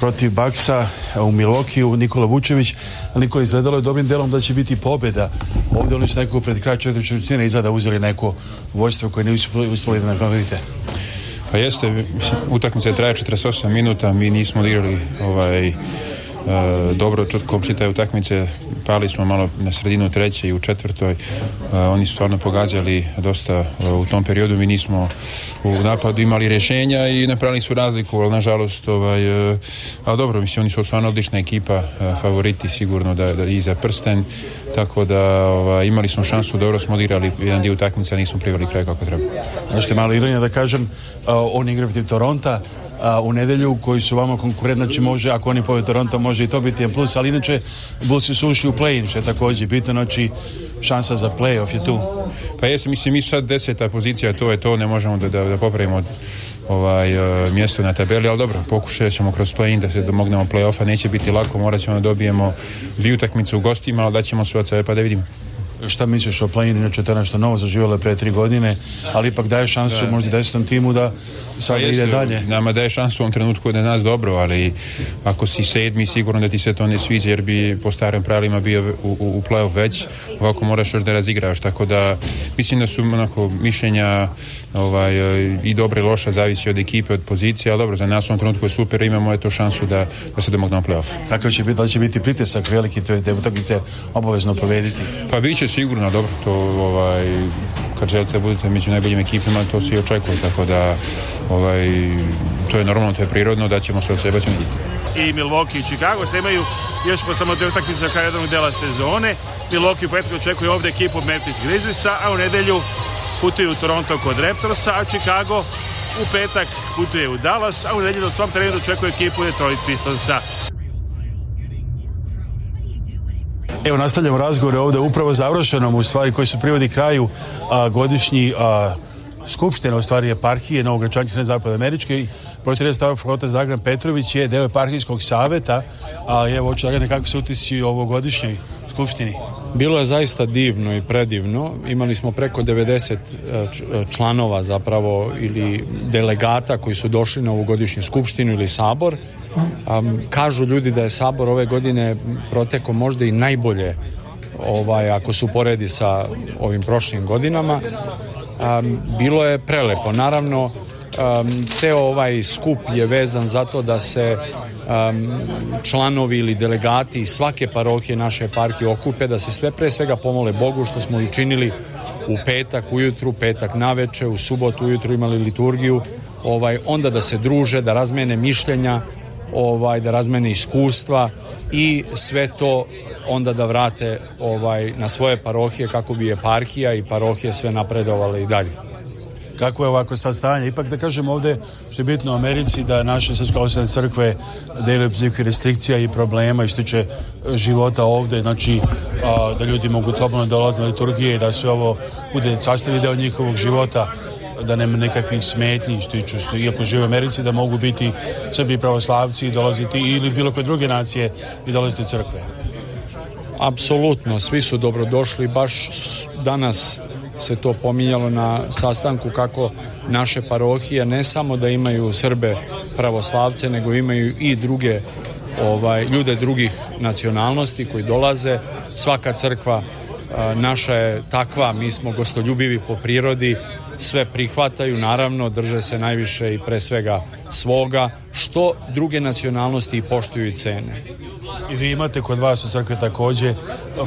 [SPEAKER 9] protiv Baksa u Milokiju, Nikola Vučević. Nikola izgledalo je dobrim delom da će biti pobeda. Ovde oni su nekako pred kraj četvrte četvrtine izgleda uzeli neko vojstvo koje ne uspeli da napravite.
[SPEAKER 10] Pa jeste, utakmica je traje 48 minuta, mi nismo igrali ovaj, E, dobro četkom čitaju utakmice pali smo malo na sredinu treće i u četvrtoj e, oni su stvarno pogađali dosta e, u tom periodu mi nismo u napadu imali rešenja i napravili su razliku ali nažalost ovaj, ali dobro mislim oni su stvarno odlična ekipa favoriti sigurno da, da i za prsten tako da ovaj, imali smo šansu dobro smo odigrali jedan dio utakmica nismo priveli kraj kako treba.
[SPEAKER 9] Nešto malo ironija da kažem oni igraju protiv Toronta a, u nedelju koji su vama konkurent, znači može, ako oni pove Toronto, može i to biti jedan plus, ali inače Bluesi su ušli u play-in, što je također bitno, znači šansa za play-off je tu.
[SPEAKER 10] Pa jesam, mislim, mi sad deseta pozicija, to je to, ne možemo da, da, da popravimo ovaj, uh, mjesto na tabeli, ali dobro, pokušat ćemo kroz play-in da se domognemo play-offa, neće biti lako, morat ćemo da dobijemo dvije utakmice u gostima, ali daćemo sve od sebe pa da vidimo.
[SPEAKER 9] Šta misliš o play-in, inače to je nešto novo, zaživjelo je pre tri godine, ali ipak daje šansu da, možda desetom timu da sad pa ide dalje.
[SPEAKER 10] Nama daje šansu u ovom trenutku da je nas dobro, ali ako si sedmi, sigurno da ti se to ne sviđa, jer bi po starim pravilima bio u, u, u playoff već, ovako moraš još da razigraš, tako da mislim da su onako mišljenja ovaj, i dobre i loša zavisi od ekipe, od pozicije, ali dobro, za nas u ovom trenutku je super, imamo eto šansu da, da se domognemo playoff.
[SPEAKER 9] Kakav će biti, da će biti pritisak veliki te, te
[SPEAKER 10] utakmice
[SPEAKER 9] obavezno pobediti?
[SPEAKER 10] Pa bit će sigurno, dobro, to ovaj, kad želite da budete među najboljim ekipama, to se i očekuje, tako da ovaj, to je normalno, to je prirodno, da ćemo se od sebe
[SPEAKER 9] i Milwaukee i Chicago ste imaju još po samo dve utakmice do kraja jednog dela sezone. Milwaukee u petak očekuje ovde ekipu Memphis Grizzliesa, a u nedelju putuju u Toronto kod Raptorsa, a Chicago u petak putuje u Dallas, a u nedelju na svom terenu očekuje ekipu Detroit Pistonsa. Evo, nastavljamo razgovore ovde upravo završenom, u stvari koji se privodi kraju a, godišnji a, skupština, u stvari eparhije Novog Gračanjstva Zapad Američke. Protiv Stavro Frota Dragan Petrović je deo eparhijskog saveta, a evo, očito da nekako se utisi ovogodišnjoj skupštini?
[SPEAKER 11] Bilo je zaista divno i predivno. Imali smo preko 90 e, e, članova zapravo ili delegata koji su došli na ovogodišnju skupštinu ili sabor. Kažu ljudi da je sabor ove godine proteko možda i najbolje ovaj, ako se uporedi sa ovim prošlim godinama. Bilo je prelepo. Naravno, ceo ovaj skup je vezan zato da se um, članovi ili delegati iz svake parohije naše eparhije okupe, da se sve pre svega pomole Bogu što smo i činili u petak ujutru, petak naveče, u subotu ujutru imali liturgiju, ovaj onda da se druže, da razmene mišljenja, ovaj da razmene iskustva i sve to onda da vrate ovaj na svoje parohije kako bi eparhija i parohije sve napredovale i dalje
[SPEAKER 9] kako je ovako sad stanje. Ipak da kažem ovde što je bitno u Americi da naše srpsko srpske crkve dele nekih restrikcija i problema i što tiče e, života ovde, znači a, da ljudi mogu slobodno da dolaziti na liturgije i da sve ovo bude sastavni deo njihovog života da nema nekakvih smetnji što i što, iako žive u Americi, da mogu biti Srbi pravoslavci i dolaziti ili bilo koje druge nacije i dolaziti u crkve.
[SPEAKER 11] Apsolutno, svi su dobrodošli, baš danas se to pominjalo na sastanku kako naše parohije ne samo da imaju Srbe pravoslavce, nego imaju i druge ovaj ljude drugih nacionalnosti koji dolaze. Svaka crkva naša je takva, mi smo gostoljubivi po prirodi, sve prihvataju, naravno, drže se najviše i pre svega svoga, što druge nacionalnosti i poštuju i cene.
[SPEAKER 9] I vi imate kod vas u crkvi takođe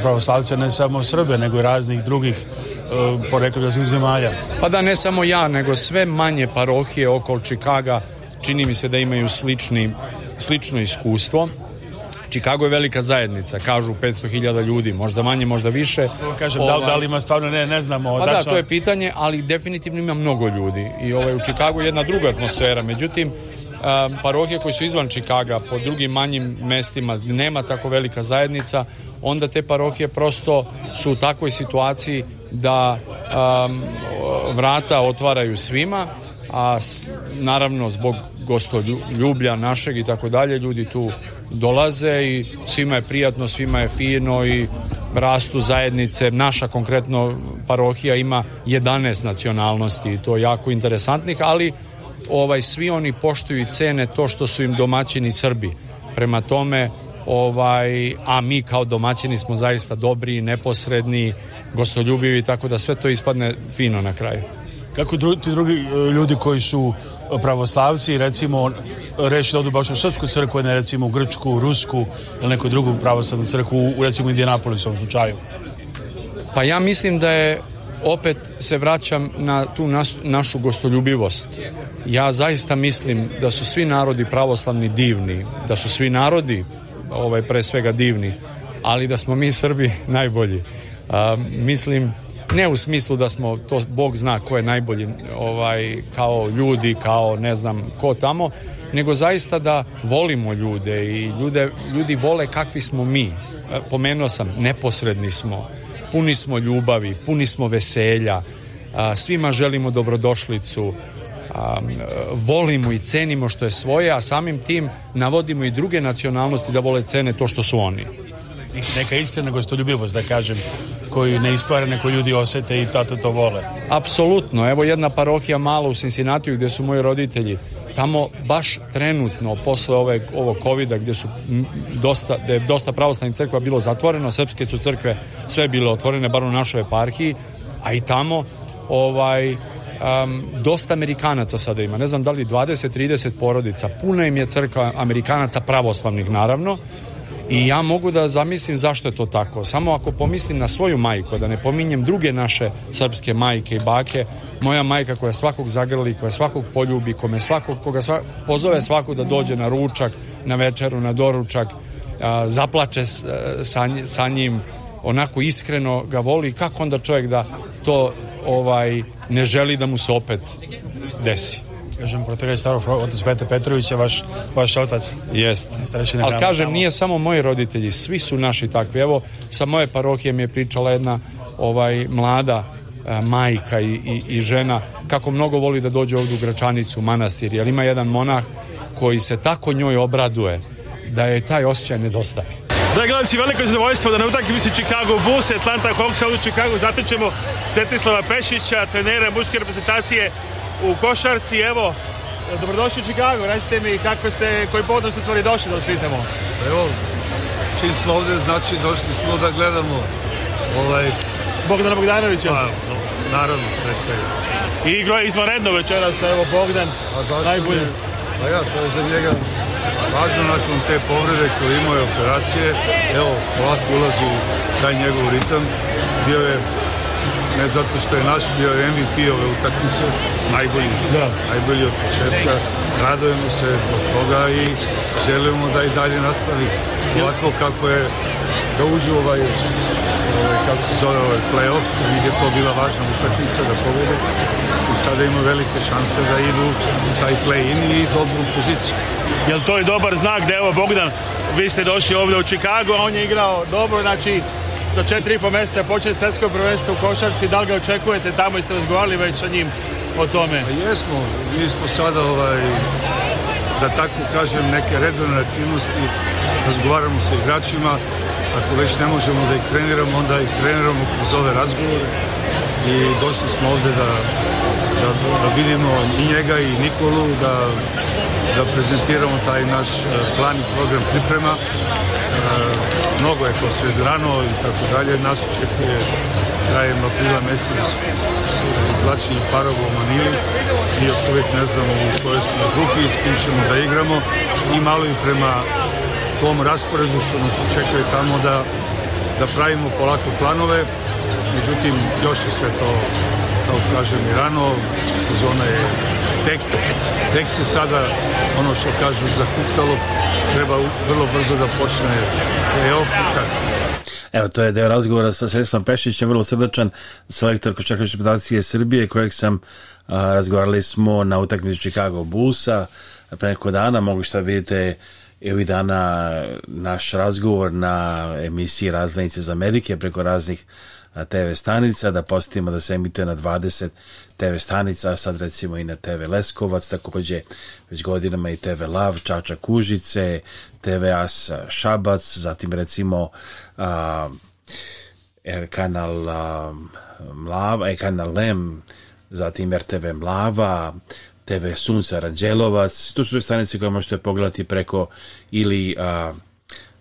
[SPEAKER 9] pravoslavce ne samo Srbe, nego i raznih drugih E, porekla iz zemalja.
[SPEAKER 11] Pa da, ne samo ja, nego sve manje parohije oko Čikaga čini mi se da imaju slični, slično iskustvo. Čikago je velika zajednica, kažu 500.000 ljudi, možda manje, možda više. Da
[SPEAKER 9] kažem, da ovaj... da, da li ima stvarno, ne, ne znamo.
[SPEAKER 11] Pa dačno... da, to je pitanje, ali definitivno ima mnogo ljudi i ovaj, u Čikagu je jedna druga atmosfera, međutim, e, parohije koji su izvan Čikaga, po drugim manjim mestima, nema tako velika zajednica, onda te parohije prosto su u takvoj situaciji da um, vrata otvaraju svima, a naravno zbog gostoljublja našeg i tako dalje, ljudi tu dolaze i svima je prijatno, svima je fino i rastu zajednice. Naša konkretno parohija ima 11 nacionalnosti i to je jako interesantnih, ali ovaj svi oni poštuju i cene to što su im domaćini Srbi. Prema tome ovaj a mi kao domaćini smo zaista dobri i neposredni gostoljubivi, tako da sve to ispadne fino na kraju.
[SPEAKER 9] Kako dru, ti drugi e, ljudi koji su pravoslavci, recimo, reći da odu baš u srpsku crkvu, ne recimo u grčku, rusku ili neku drugu pravoslavnu crkvu, u recimo Indianapolis u ovom slučaju?
[SPEAKER 11] Pa ja mislim da je opet se vraćam na tu nas, našu gostoljubivost. Ja zaista mislim da su svi narodi pravoslavni divni, da su svi narodi ovaj pre svega divni, ali da smo mi Srbi najbolji a, mislim ne u smislu da smo to Bog zna ko je najbolji ovaj kao ljudi kao ne znam ko tamo nego zaista da volimo ljude i ljude, ljudi vole kakvi smo mi e, pomenuo sam neposredni smo puni smo ljubavi puni smo veselja a, svima želimo dobrodošlicu volimo i cenimo što je svoje a samim tim navodimo i druge nacionalnosti da vole cene to što su oni
[SPEAKER 9] neka iskrena gostoljubivost da kažem koji ne iskvarene koji ljudi osete i tato to vole.
[SPEAKER 11] Apsolutno, evo jedna parohija mala u Cincinnatiju gdje su moji roditelji tamo baš trenutno posle ove, ovog covida gdje su dosta, gdje je dosta pravoslavnih crkva bilo zatvoreno, srpske su crkve sve bile otvorene, bar u našoj eparhiji a i tamo ovaj um, dosta Amerikanaca sada ima, ne znam da li 20-30 porodica, puna im je crkva Amerikanaca pravoslavnih naravno I ja mogu da zamislim zašto je to tako. Samo ako pomislim na svoju majku, da ne pominjem druge naše srpske majke i bake, moja majka koja svakog zagrli, koja svakog poljubi, kome svakog, koga svak, pozove svakog da dođe na ručak, na večeru, na doručak, a, zaplače s, e, sa, sa njim, onako iskreno ga voli, kako onda čovjek da to ovaj ne želi da mu se opet desi.
[SPEAKER 9] Kažem, protivio je starog otac Petra Petrovića, vaš, vaš otac.
[SPEAKER 11] Jest. Ali kažem, tamo. nije samo moji roditelji, svi su naši takvi. Evo, sa moje parohije mi je pričala jedna ovaj mlada a, eh, majka i, i, i, žena kako mnogo voli da dođe ovdje u Gračanicu u manastir, jer ima jedan monah koji se tako njoj obraduje da je taj osjećaj nedostaje.
[SPEAKER 9] Da gledalci, veliko zadovoljstvo da na utakmici Chicago Bulls, Atlanta Hawks, u Chicago zatećemo Svetislava Pešića, trenera muške reprezentacije u košarci, evo, dobrodošli u Chicago, recite mi kako ste, koji povod ste tvori došli da
[SPEAKER 12] vas pitamo? Evo, čim smo ovdje, znači došli smo da gledamo ovaj... Bogdana
[SPEAKER 9] Bogdanovića?
[SPEAKER 12] Pa, naravno, sve svega.
[SPEAKER 9] I igro je izvanredno večeras, evo Bogdan, A najbolji.
[SPEAKER 12] Pa ja, to je za njega važno nakon te povrede koje imao je operacije, evo, ovako ulazi u taj njegov ritam, bio je ne zato što je naš, bio MVP ove utakmice, najbolji, da. najbolji od početka. Radujemo se zbog toga i želimo da i dalje nastavi ovako kako je da uđu ovaj, ovaj kako se zove ovaj playoff, jer je to bila važna utakmica da pobede i sada ima velike šanse da idu u taj play-in i dobru poziciju.
[SPEAKER 9] Jel to je dobar znak da evo Bogdan, vi ste došli ovde u Chicago, on je igrao dobro, znači za četiri i po mjeseca počne svetsko prvenstvo u košarci, da li ga očekujete, tamo ste razgovarali već sa njim? po tome? Pa
[SPEAKER 12] jesmo, mi smo sada ovaj, da tako kažem neke redovne aktivnosti, razgovaramo sa igračima, ako već ne možemo da ih treniramo, onda ih treniramo kroz ove razgovore i došli smo ovde da, da, da vidimo i njega i Nikolu, da, da prezentiramo taj naš eh, plan i program priprema. Eh, mnogo je to sve rano i tako dalje, nas očekuje krajem aprila mesec izvlačenje parova u Manili i još uvijek ne znamo u kojoj smo grupi i s kim ćemo da igramo i malo i prema tom rasporedu što nas očekuje tamo da, da pravimo polako planove međutim još je sve to da kao kažem i rano sezona je tek tek se sada ono što kažu zakuktalo treba vrlo brzo da počne playoff i tako
[SPEAKER 9] Evo, to je deo razgovora sa Sredstvom Pešićem, vrlo srdačan selektor košarkaške reprezentacije Srbije, kojeg sam a, razgovarali smo na utakmici Chicago Busa pre neko dana, mogu što vidite i ovih dana naš razgovor na emisiji Razdanice iz Amerike preko raznih TV stanica, da postavimo da se emituje na 20 TV stanica, sad recimo i na TV Leskovac, takođe već godinama i TV Lav, Čača Kužice, TV As Šabac, zatim recimo a, R kanal a, Mlava, e, kanal Lem, zatim RTV Mlava, TV Sunca Ranđelovac, tu su stanice koje možete pogledati preko ili a,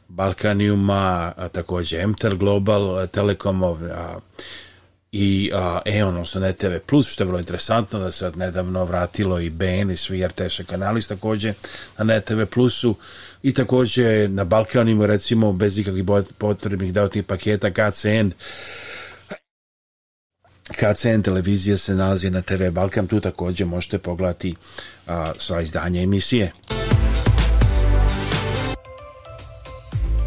[SPEAKER 9] Balkaniuma, a takođe MTR Global, Telekomov a, i a, E, odnosno ne Plus, što je vrlo interesantno da se od nedavno vratilo i BN i svi RTS kanali takođe na NETV Plusu i takođe na Balkanima recimo bez ikakvih potrebnih dodatnih paketa KCN KCN televizija se nalazi na TV Balkan, tu takođe možete pogledati a, sva izdanja emisije.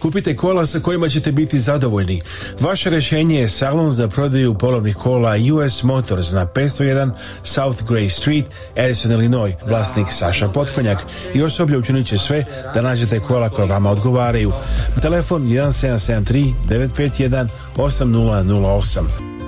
[SPEAKER 5] Kupite kola sa kojima ćete biti zadovoljni. Vaše rešenje je salon za prodaju polovnih kola US Motors na 501 South Gray Street, Edison, Illinois, vlasnik Saša Potkonjak i osoblje učinit će sve da nađete kola koja vama odgovaraju. Telefon 1773 951 8008.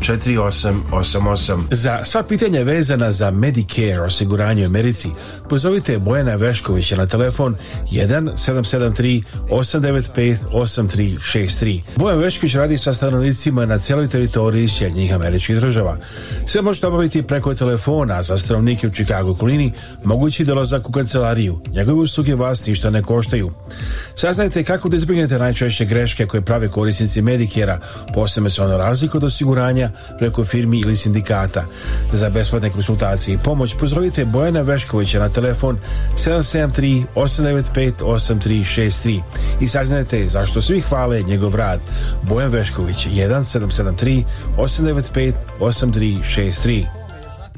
[SPEAKER 5] 4888. Za sva pitanja vezana za Medicare osiguranje u Americi, pozovite Bojana Veškovića na telefon 1 773 895 Bojan Vešković radi sa stanovnicima na cijeloj teritoriji Sjednjih američkih država. Sve možete obaviti preko telefona za stanovnike u Čikagu Kulini, mogući dolazak u kancelariju. Njegove usluge vas ništa ne koštaju. Saznajte kako da izbjegnete najčešće greške koje prave korisnici Medicare-a, posebno se ono razliku od osiguranja preko firmi ili sindikata. Za besplatne konsultacije i pomoć pozdravite Bojana Veškovića na telefon 773 895 8363 i saznajte zašto svi hvale njegov rad. Bojan Vešković 1773 895 8363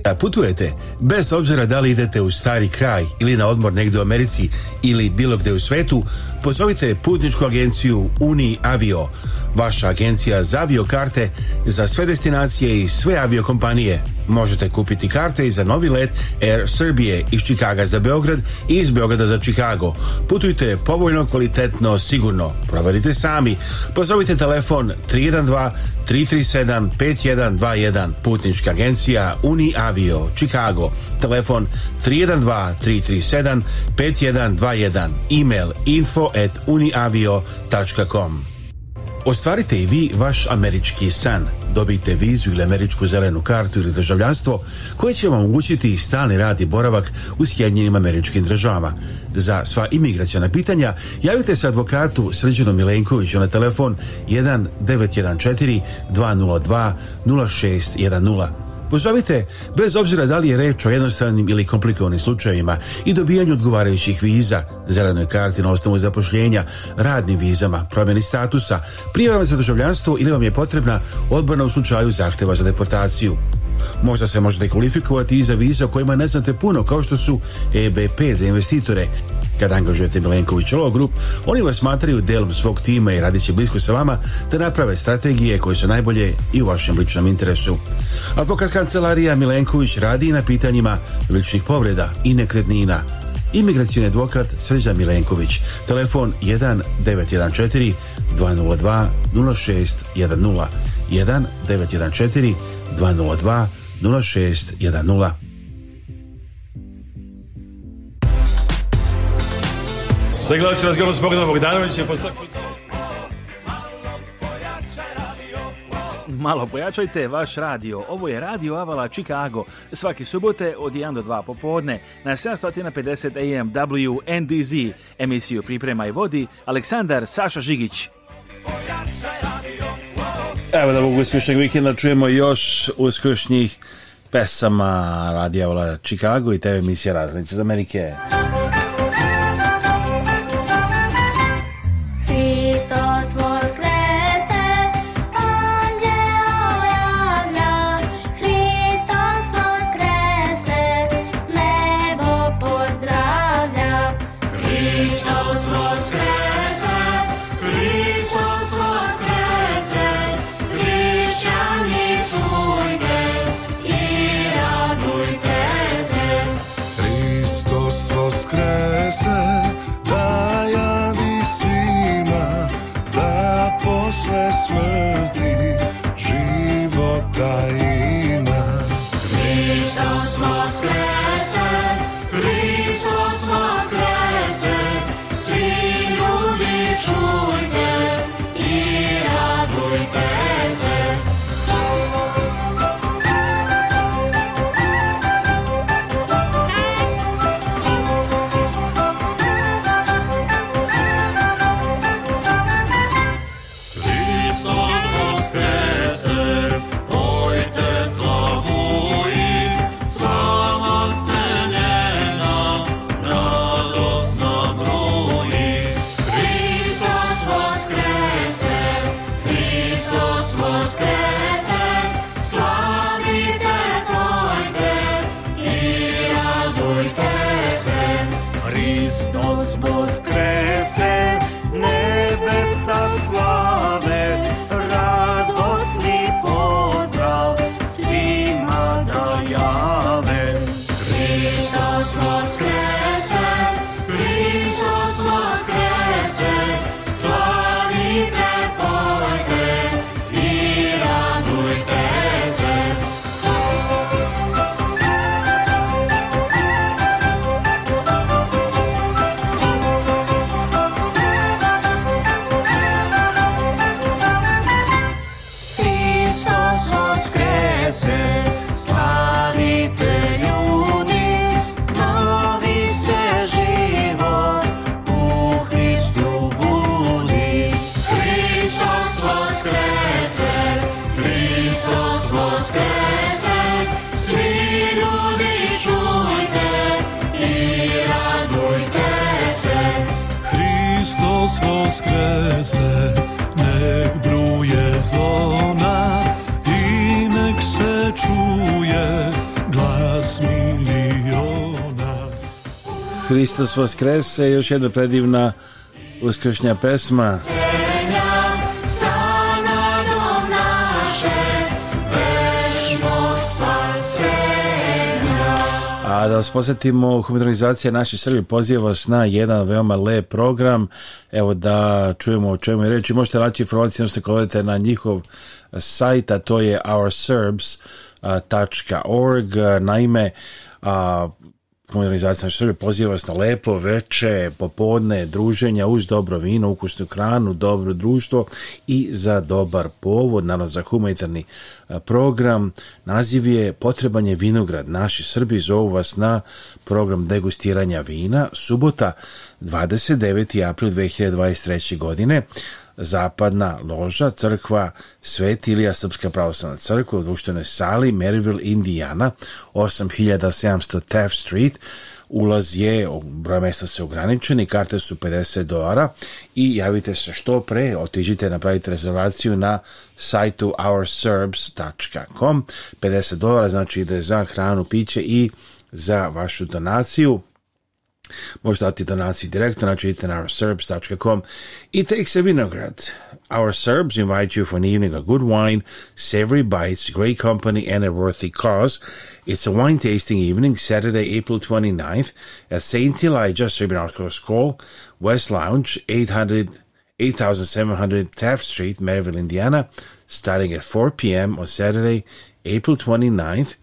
[SPEAKER 5] Da putujete, bez obzira da li idete u stari kraj ili na odmor negde u Americi ili bilo gde u svetu, pozovite putničku agenciju Uni Avio Vaša agencija za aviokarte za sve destinacije i sve aviokompanije. Možete kupiti karte i za novi let Air Srbije iz Čikaga za Beograd i iz Beograda za Čikago. Putujte povoljno, kvalitetno, sigurno. Proverite sami. Pozovite telefon 312 337 5121 Putnička agencija Uni Avio, Chicago. Telefon 312 337 5121 Email info at uniavio.com Ostvarite i vi vaš američki san. Dobijte vizu ili američku zelenu kartu ili državljanstvo koje će vam omogućiti stalni rad i boravak u Sjedinjenim američkim državama. Za sva imigracijona pitanja javite se advokatu Srđanu Milenkoviću na telefon 1 914 202 0610 Pozovite, bez obzira da li je reč o jednostavnim ili komplikovanim slučajevima i dobijanju odgovarajućih viza, zelenoj karti na osnovu zapošljenja, radnim vizama, promjeni statusa, prijavama za državljanstvo ili vam je potrebna odbrana u slučaju zahteva za deportaciju. Možda se možete kvalifikovati i za vize o kojima ne znate puno, kao što su EB5 za investitore, Kad angažujete Milenković Law Group, oni vas smatraju delom svog tima i radit će blisko sa vama da naprave strategije koje su najbolje i u vašem ličnom interesu. Advokat kancelarija Milenković radi na pitanjima ličnih povreda i nekretnina. Imigracijni advokat Srđan Milenković, telefon 1 202 0610 1 914 202 0610 Da gledalci razgovaram s Bogdanom Bogdanovićem. Malo pojačajte vaš radio. Ovo je Radio Avala Chicago. Svake subote od 1 do 2 popodne na 750 AM WNDZ. Emisiju Priprema i vodi Aleksandar Saša Žigić.
[SPEAKER 6] Evo da mogu uskršnjeg vikenda čujemo još uskršnjih pesama Radio Avala Chicago i TV emisija Raznice iz Amerike. Muzika vas Vaskrese, još jedna predivna uskršnja pesma. A da vas posjetimo, humanitarnizacija naši Srbi poziva vas na jedan veoma lep program. Evo da čujemo o čemu je reč. Možete naći informacije se kolete na njihov sajt, a to je ourserbs.org. Naime, a, modernizacija naše Srbije poziva vas na lepo veče, popodne, druženja uz dobro vino, ukusnu hranu, dobro društvo i za dobar povod, naravno za humanitarni e, program. Naziv je Potreban je vinograd. Naši Srbi zovu vas na program degustiranja vina, subota 29. april 2023. godine zapadna loža, crkva Sveti Ilija Srpska pravoslavna crkva u društvenoj sali Maryville, Indiana, 8700 Taft Street, ulaz je, broj mesta se ograničeni, karte su 50 dolara i javite se što pre, otiđite, napravite rezervaciju na sajtu ourserbs.com, 50 dolara znači ide za hranu, piće i za vašu donaciju. Možda odite na nas i direktno, znači idite na ourserbs.com i take se vinograd. Our Serbs invite you for an evening of good wine, savory bites, great company, and a worthy cause. It's a wine tasting evening, Saturday, April 29th at St. Elijah Serbian Orthodox Call, West Lounge, 800, 8700 Taft Street, Maryville, Indiana, starting at 4 p.m. on Saturday, April 29th.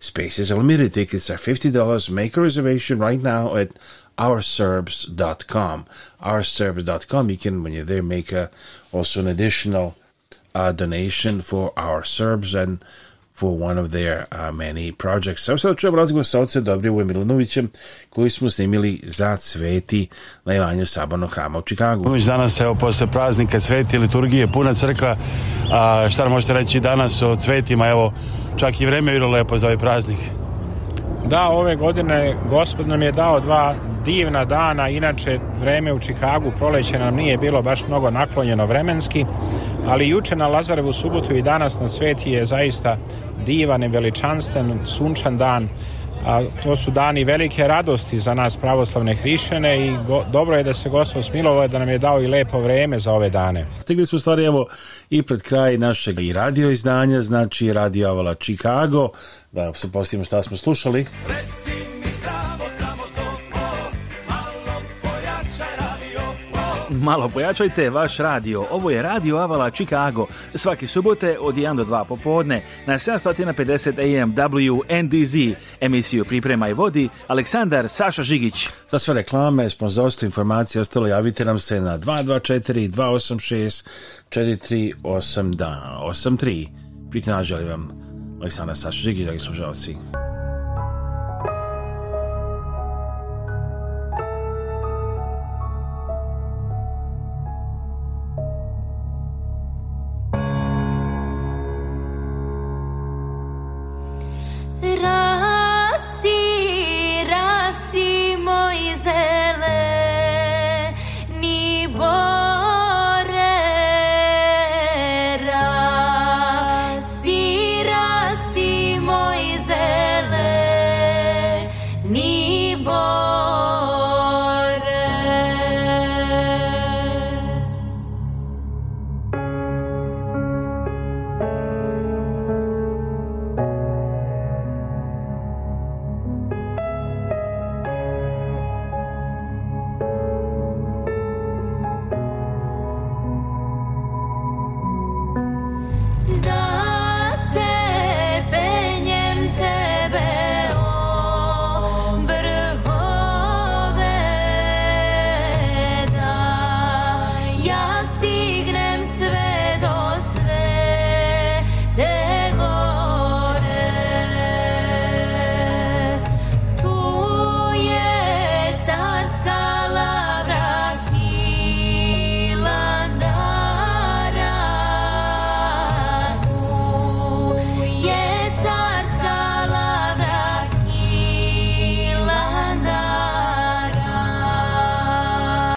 [SPEAKER 6] Spaces are limited. Tickets are $50. Make a reservation right now at ourserbs.com. Ourserbs.com. You can, when you're there, make a, also an additional uh, donation for our Serbs and for one of their uh, many projects. Evo sada čujemo razgovor sa ocem Dobrivoje Milanovićem koji smo snimili za Sveti na Ivanju Sabanog hrama u Čikagu. Pomiš danas, evo, posle praznika Sveti liturgije, puna crkva, a, šta možete reći danas o cvetima, evo, čak i vreme je lepo za ovaj praznik.
[SPEAKER 13] Da, ove godine gospod nam je dao dva divna dana, inače vreme u Čikagu, proleće nam nije bilo baš mnogo naklonjeno vremenski, ali juče na Lazarevu subotu i danas na sveti je zaista divan i veličanstven, sunčan dan. A, to su dani velike radosti za nas pravoslavne hrišćane i go, dobro je da se gospod smilovao da nam je dao i lepo vreme za ove dane.
[SPEAKER 6] Stigli smo stvari evo i pred kraj našeg i radio izdanja, znači Radio Avala Chicago, da se postavimo šta smo slušali. Reci mi zdravo
[SPEAKER 5] Malo pojačajte vaš radio. Ovo je Radio Avala Chicago. Svake subote od 1 do 2 popodne na 750 AM WNDZ. Emisiju Priprema i vodi Aleksandar Saša Žigić.
[SPEAKER 6] Za sve reklame, sponzorstvo, informacije, ostalo javite nam se na 224 286 4382 83. Prijatelj želim vam Aleksandar Saša Žigić, dragi slušalci.